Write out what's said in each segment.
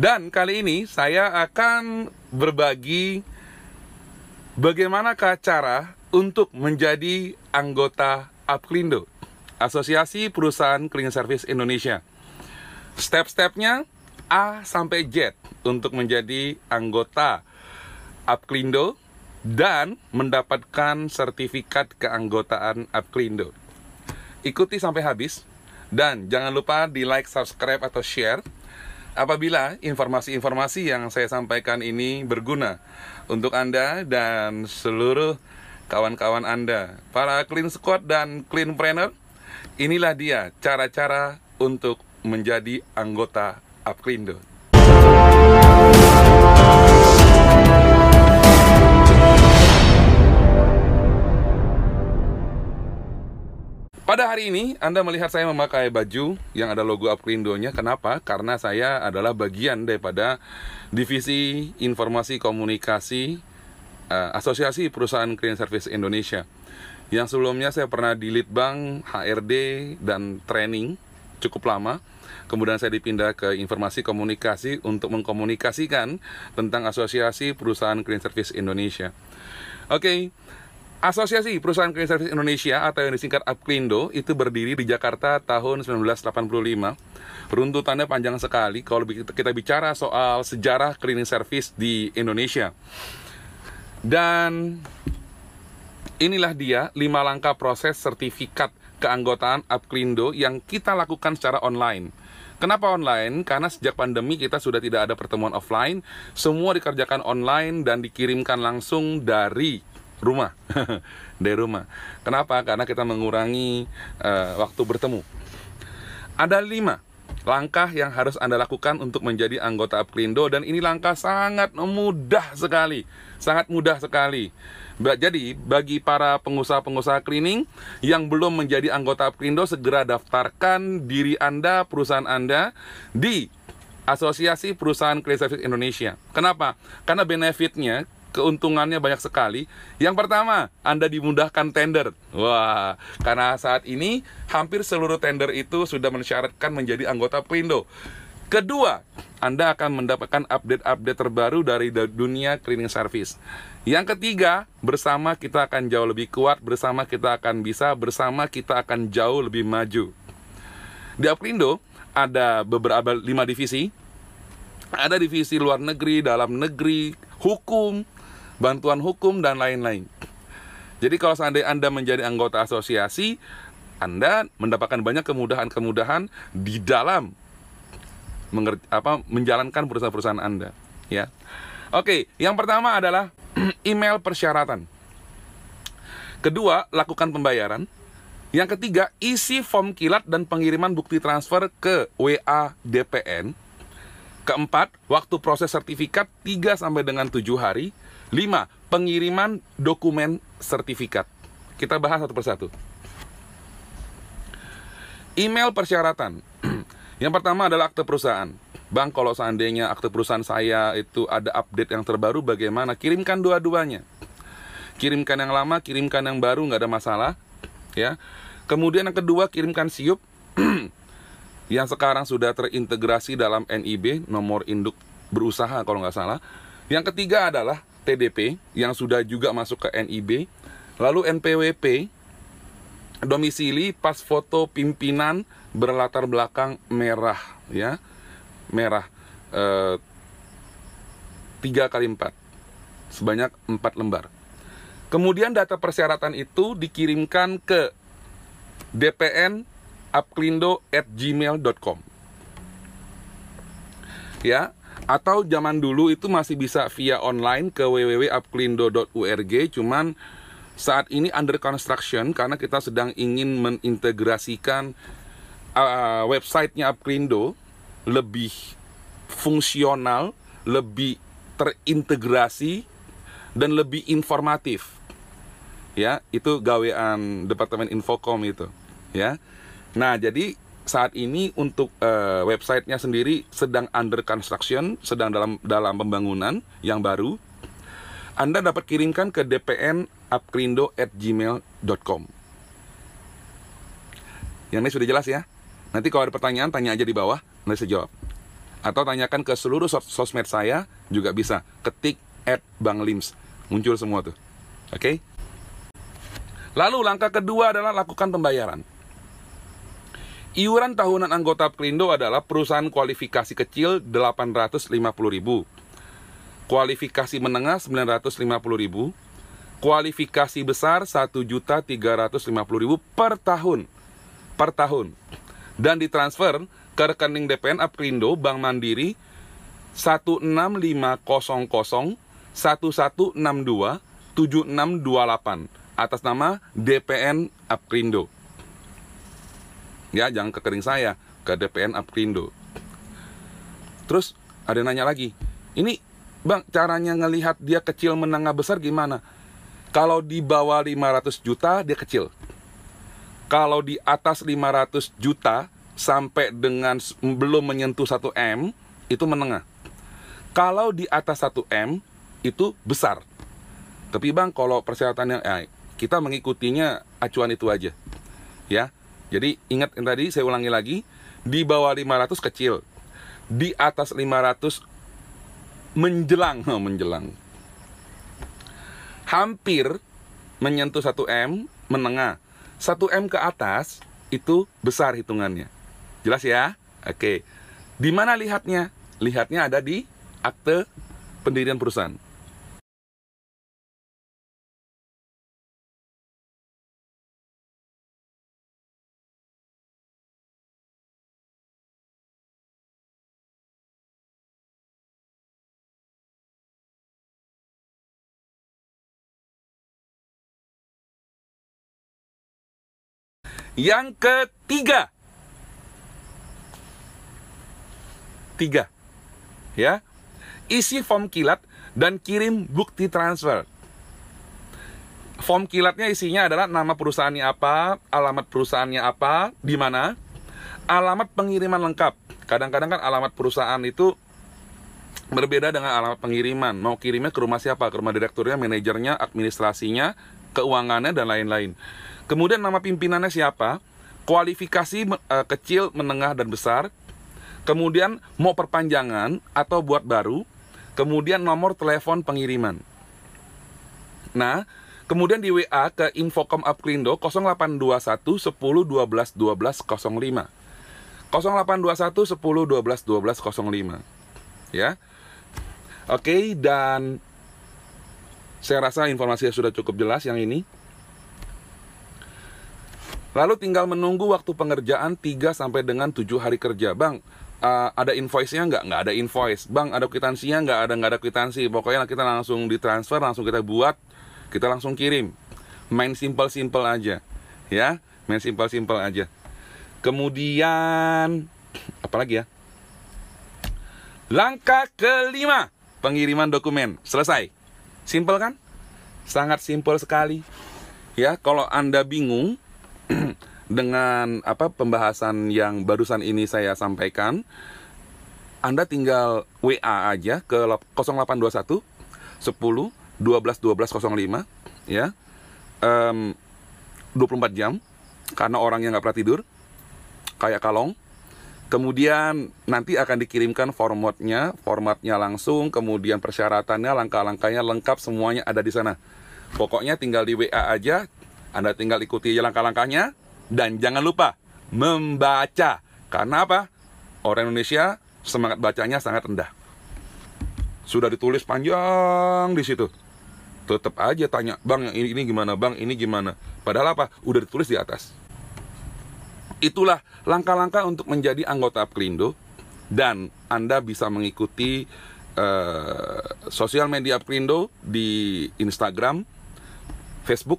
Dan kali ini saya akan berbagi bagaimanakah cara untuk menjadi anggota Upclindo, Asosiasi Perusahaan Cleaning Service Indonesia. Step-stepnya A sampai Z untuk menjadi anggota Upclindo dan mendapatkan sertifikat keanggotaan Upclindo. Ikuti sampai habis dan jangan lupa di like, subscribe, atau share apabila informasi-informasi yang saya sampaikan ini berguna untuk Anda dan seluruh kawan-kawan Anda, para clean squad dan clean planner. Inilah dia cara-cara untuk menjadi anggota Upclindo. Pada hari ini, Anda melihat saya memakai baju yang ada logo Upclindo-nya. Kenapa? Karena saya adalah bagian daripada Divisi Informasi Komunikasi uh, Asosiasi Perusahaan Clean Service Indonesia. Yang sebelumnya saya pernah di Litbang, HRD, dan training cukup lama. Kemudian saya dipindah ke informasi komunikasi untuk mengkomunikasikan tentang Asosiasi Perusahaan Clean Service Indonesia. Oke, okay. Asosiasi Perusahaan Clean Service Indonesia atau yang disingkat Upclindo itu berdiri di Jakarta tahun 1985. Runtutannya panjang sekali kalau kita bicara soal sejarah cleaning service di Indonesia. Dan inilah dia lima langkah proses sertifikat keanggotaan Upclindo yang kita lakukan secara online. Kenapa online? Karena sejak pandemi kita sudah tidak ada pertemuan offline, semua dikerjakan online dan dikirimkan langsung dari rumah dari rumah. Kenapa? Karena kita mengurangi uh, waktu bertemu. Ada lima langkah yang harus Anda lakukan untuk menjadi anggota Upclindo dan ini langkah sangat mudah sekali, sangat mudah sekali. Jadi bagi para pengusaha-pengusaha cleaning yang belum menjadi anggota Upclindo segera daftarkan diri Anda, perusahaan Anda di Asosiasi Perusahaan Clean Service Indonesia. Kenapa? Karena benefitnya keuntungannya banyak sekali. Yang pertama, Anda dimudahkan tender. Wah, karena saat ini hampir seluruh tender itu sudah mensyaratkan menjadi anggota Prindo. Kedua, Anda akan mendapatkan update-update terbaru dari dunia cleaning service. Yang ketiga, bersama kita akan jauh lebih kuat, bersama kita akan bisa, bersama kita akan jauh lebih maju. Di Aprindo ada beberapa lima divisi. Ada divisi luar negeri, dalam negeri, hukum, bantuan hukum, dan lain-lain. Jadi kalau seandainya Anda menjadi anggota asosiasi, Anda mendapatkan banyak kemudahan-kemudahan di dalam apa, menjalankan perusahaan-perusahaan Anda. Ya, Oke, yang pertama adalah email persyaratan. Kedua, lakukan pembayaran. Yang ketiga, isi form kilat dan pengiriman bukti transfer ke WA DPN. Keempat, waktu proses sertifikat 3 sampai dengan 7 hari. Lima, pengiriman dokumen sertifikat. Kita bahas satu persatu. Email persyaratan. yang pertama adalah akte perusahaan. Bang, kalau seandainya akte perusahaan saya itu ada update yang terbaru, bagaimana? Kirimkan dua-duanya. Kirimkan yang lama, kirimkan yang baru, nggak ada masalah. Ya. Kemudian yang kedua, kirimkan siup yang sekarang sudah terintegrasi dalam NIB, nomor induk berusaha kalau nggak salah. Yang ketiga adalah TDP yang sudah juga masuk ke NIB, lalu NPWP domisili pas foto pimpinan berlatar belakang merah ya. Merah tiga kali empat sebanyak empat lembar. Kemudian data persyaratan itu dikirimkan ke dpn upclindo at gmail.com ya atau zaman dulu itu masih bisa via online ke www.upclindo.org cuman saat ini under construction karena kita sedang ingin mengintegrasikan uh, websitenya Upclindo lebih fungsional, lebih terintegrasi dan lebih informatif. Ya, itu gawean Departemen Infocom itu, ya. Nah, jadi saat ini untuk uh, websitenya sendiri sedang under construction, sedang dalam dalam pembangunan yang baru. Anda dapat kirimkan ke dpn upkrindo@gmail.com. Yang ini sudah jelas ya. Nanti kalau ada pertanyaan tanya aja di bawah, nanti saya jawab. Atau tanyakan ke seluruh sos sosmed saya juga bisa. Ketik at Bang Lims. Muncul semua tuh. Oke? Okay? Lalu langkah kedua adalah lakukan pembayaran. Iuran tahunan anggota Prindo adalah perusahaan kualifikasi kecil 850.000. Kualifikasi menengah 950.000. Kualifikasi besar 1.350.000 per tahun. Per tahun. Dan ditransfer ke rekening DPN Aprindo Bank Mandiri 16500 1162 7628 atas nama DPN Aprindo. Ya, jangan ke kering saya, ke DPN Aprindo. Terus ada yang nanya lagi, ini Bang, caranya ngelihat dia kecil menengah besar gimana? Kalau di bawah 500 juta dia kecil. Kalau di atas 500 juta sampai dengan belum menyentuh 1 M itu menengah. Kalau di atas 1 M itu besar. Tapi Bang, kalau persyaratannya eh, kita mengikutinya acuan itu aja. Ya. Jadi ingat yang tadi saya ulangi lagi, di bawah 500 kecil, di atas 500 menjelang, menjelang. Hampir menyentuh 1M menengah. 1M ke atas itu besar hitungannya. Jelas ya? Oke. Di mana lihatnya? Lihatnya ada di akte pendirian perusahaan. Yang ketiga. Tiga. Ya. Isi form kilat dan kirim bukti transfer. Form kilatnya isinya adalah nama perusahaannya apa, alamat perusahaannya apa, di mana, alamat pengiriman lengkap. Kadang-kadang kan alamat perusahaan itu berbeda dengan alamat pengiriman. Mau kirimnya ke rumah siapa? Ke rumah direkturnya, manajernya, administrasinya, keuangannya, dan lain-lain. Kemudian nama pimpinannya siapa? Kualifikasi uh, kecil, menengah, dan besar. Kemudian mau perpanjangan atau buat baru. Kemudian nomor telepon pengiriman. Nah, kemudian di WA ke Infocom Upklindo 0821 10 12 12 05. 0821 10 12 12 05. Ya. Oke, dan saya rasa informasinya sudah cukup jelas yang ini. Lalu tinggal menunggu waktu pengerjaan 3 sampai dengan 7 hari kerja. Bang, uh, ada invoice-nya nggak? Nggak ada invoice. Bang, ada kwitansinya nggak? Ada nggak ada kwitansi. Pokoknya kita langsung ditransfer, langsung kita buat, kita langsung kirim. Main simple-simple aja. Ya, main simple-simple aja. Kemudian, apa lagi ya? Langkah kelima, pengiriman dokumen. Selesai. Simple kan? Sangat simple sekali. Ya, kalau Anda bingung, dengan apa pembahasan yang barusan ini saya sampaikan, Anda tinggal WA aja ke 0821 10 12 12 05 ya. Um, 24 jam karena orangnya nggak pernah tidur kayak kalong kemudian nanti akan dikirimkan formatnya formatnya langsung kemudian persyaratannya langkah-langkahnya lengkap semuanya ada di sana pokoknya tinggal di WA aja anda tinggal ikuti langkah-langkahnya dan jangan lupa membaca. Karena apa? Orang Indonesia semangat bacanya sangat rendah. Sudah ditulis panjang di situ. Tetap aja tanya, "Bang, ini, ini gimana? Bang, ini gimana?" Padahal apa? Udah ditulis di atas. Itulah langkah-langkah untuk menjadi anggota Aprindo dan Anda bisa mengikuti uh, sosial media Aprindo di Instagram, Facebook,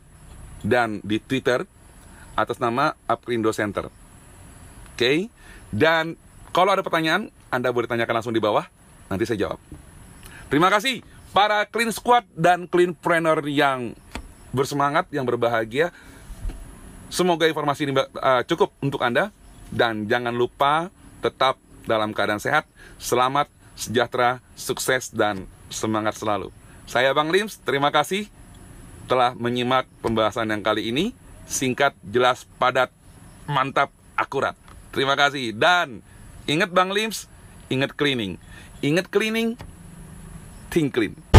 dan di Twitter atas nama Aprindo Center. Oke, okay? dan kalau ada pertanyaan, Anda boleh tanyakan langsung di bawah, nanti saya jawab. Terima kasih para Clean Squad dan Clean Planner yang bersemangat, yang berbahagia. Semoga informasi ini uh, cukup untuk Anda dan jangan lupa tetap dalam keadaan sehat, selamat, sejahtera, sukses dan semangat selalu. Saya Bang Lims, terima kasih telah menyimak pembahasan yang kali ini. Singkat, jelas, padat, mantap, akurat. Terima kasih. Dan ingat Bang Lims, ingat cleaning. Ingat cleaning, think clean.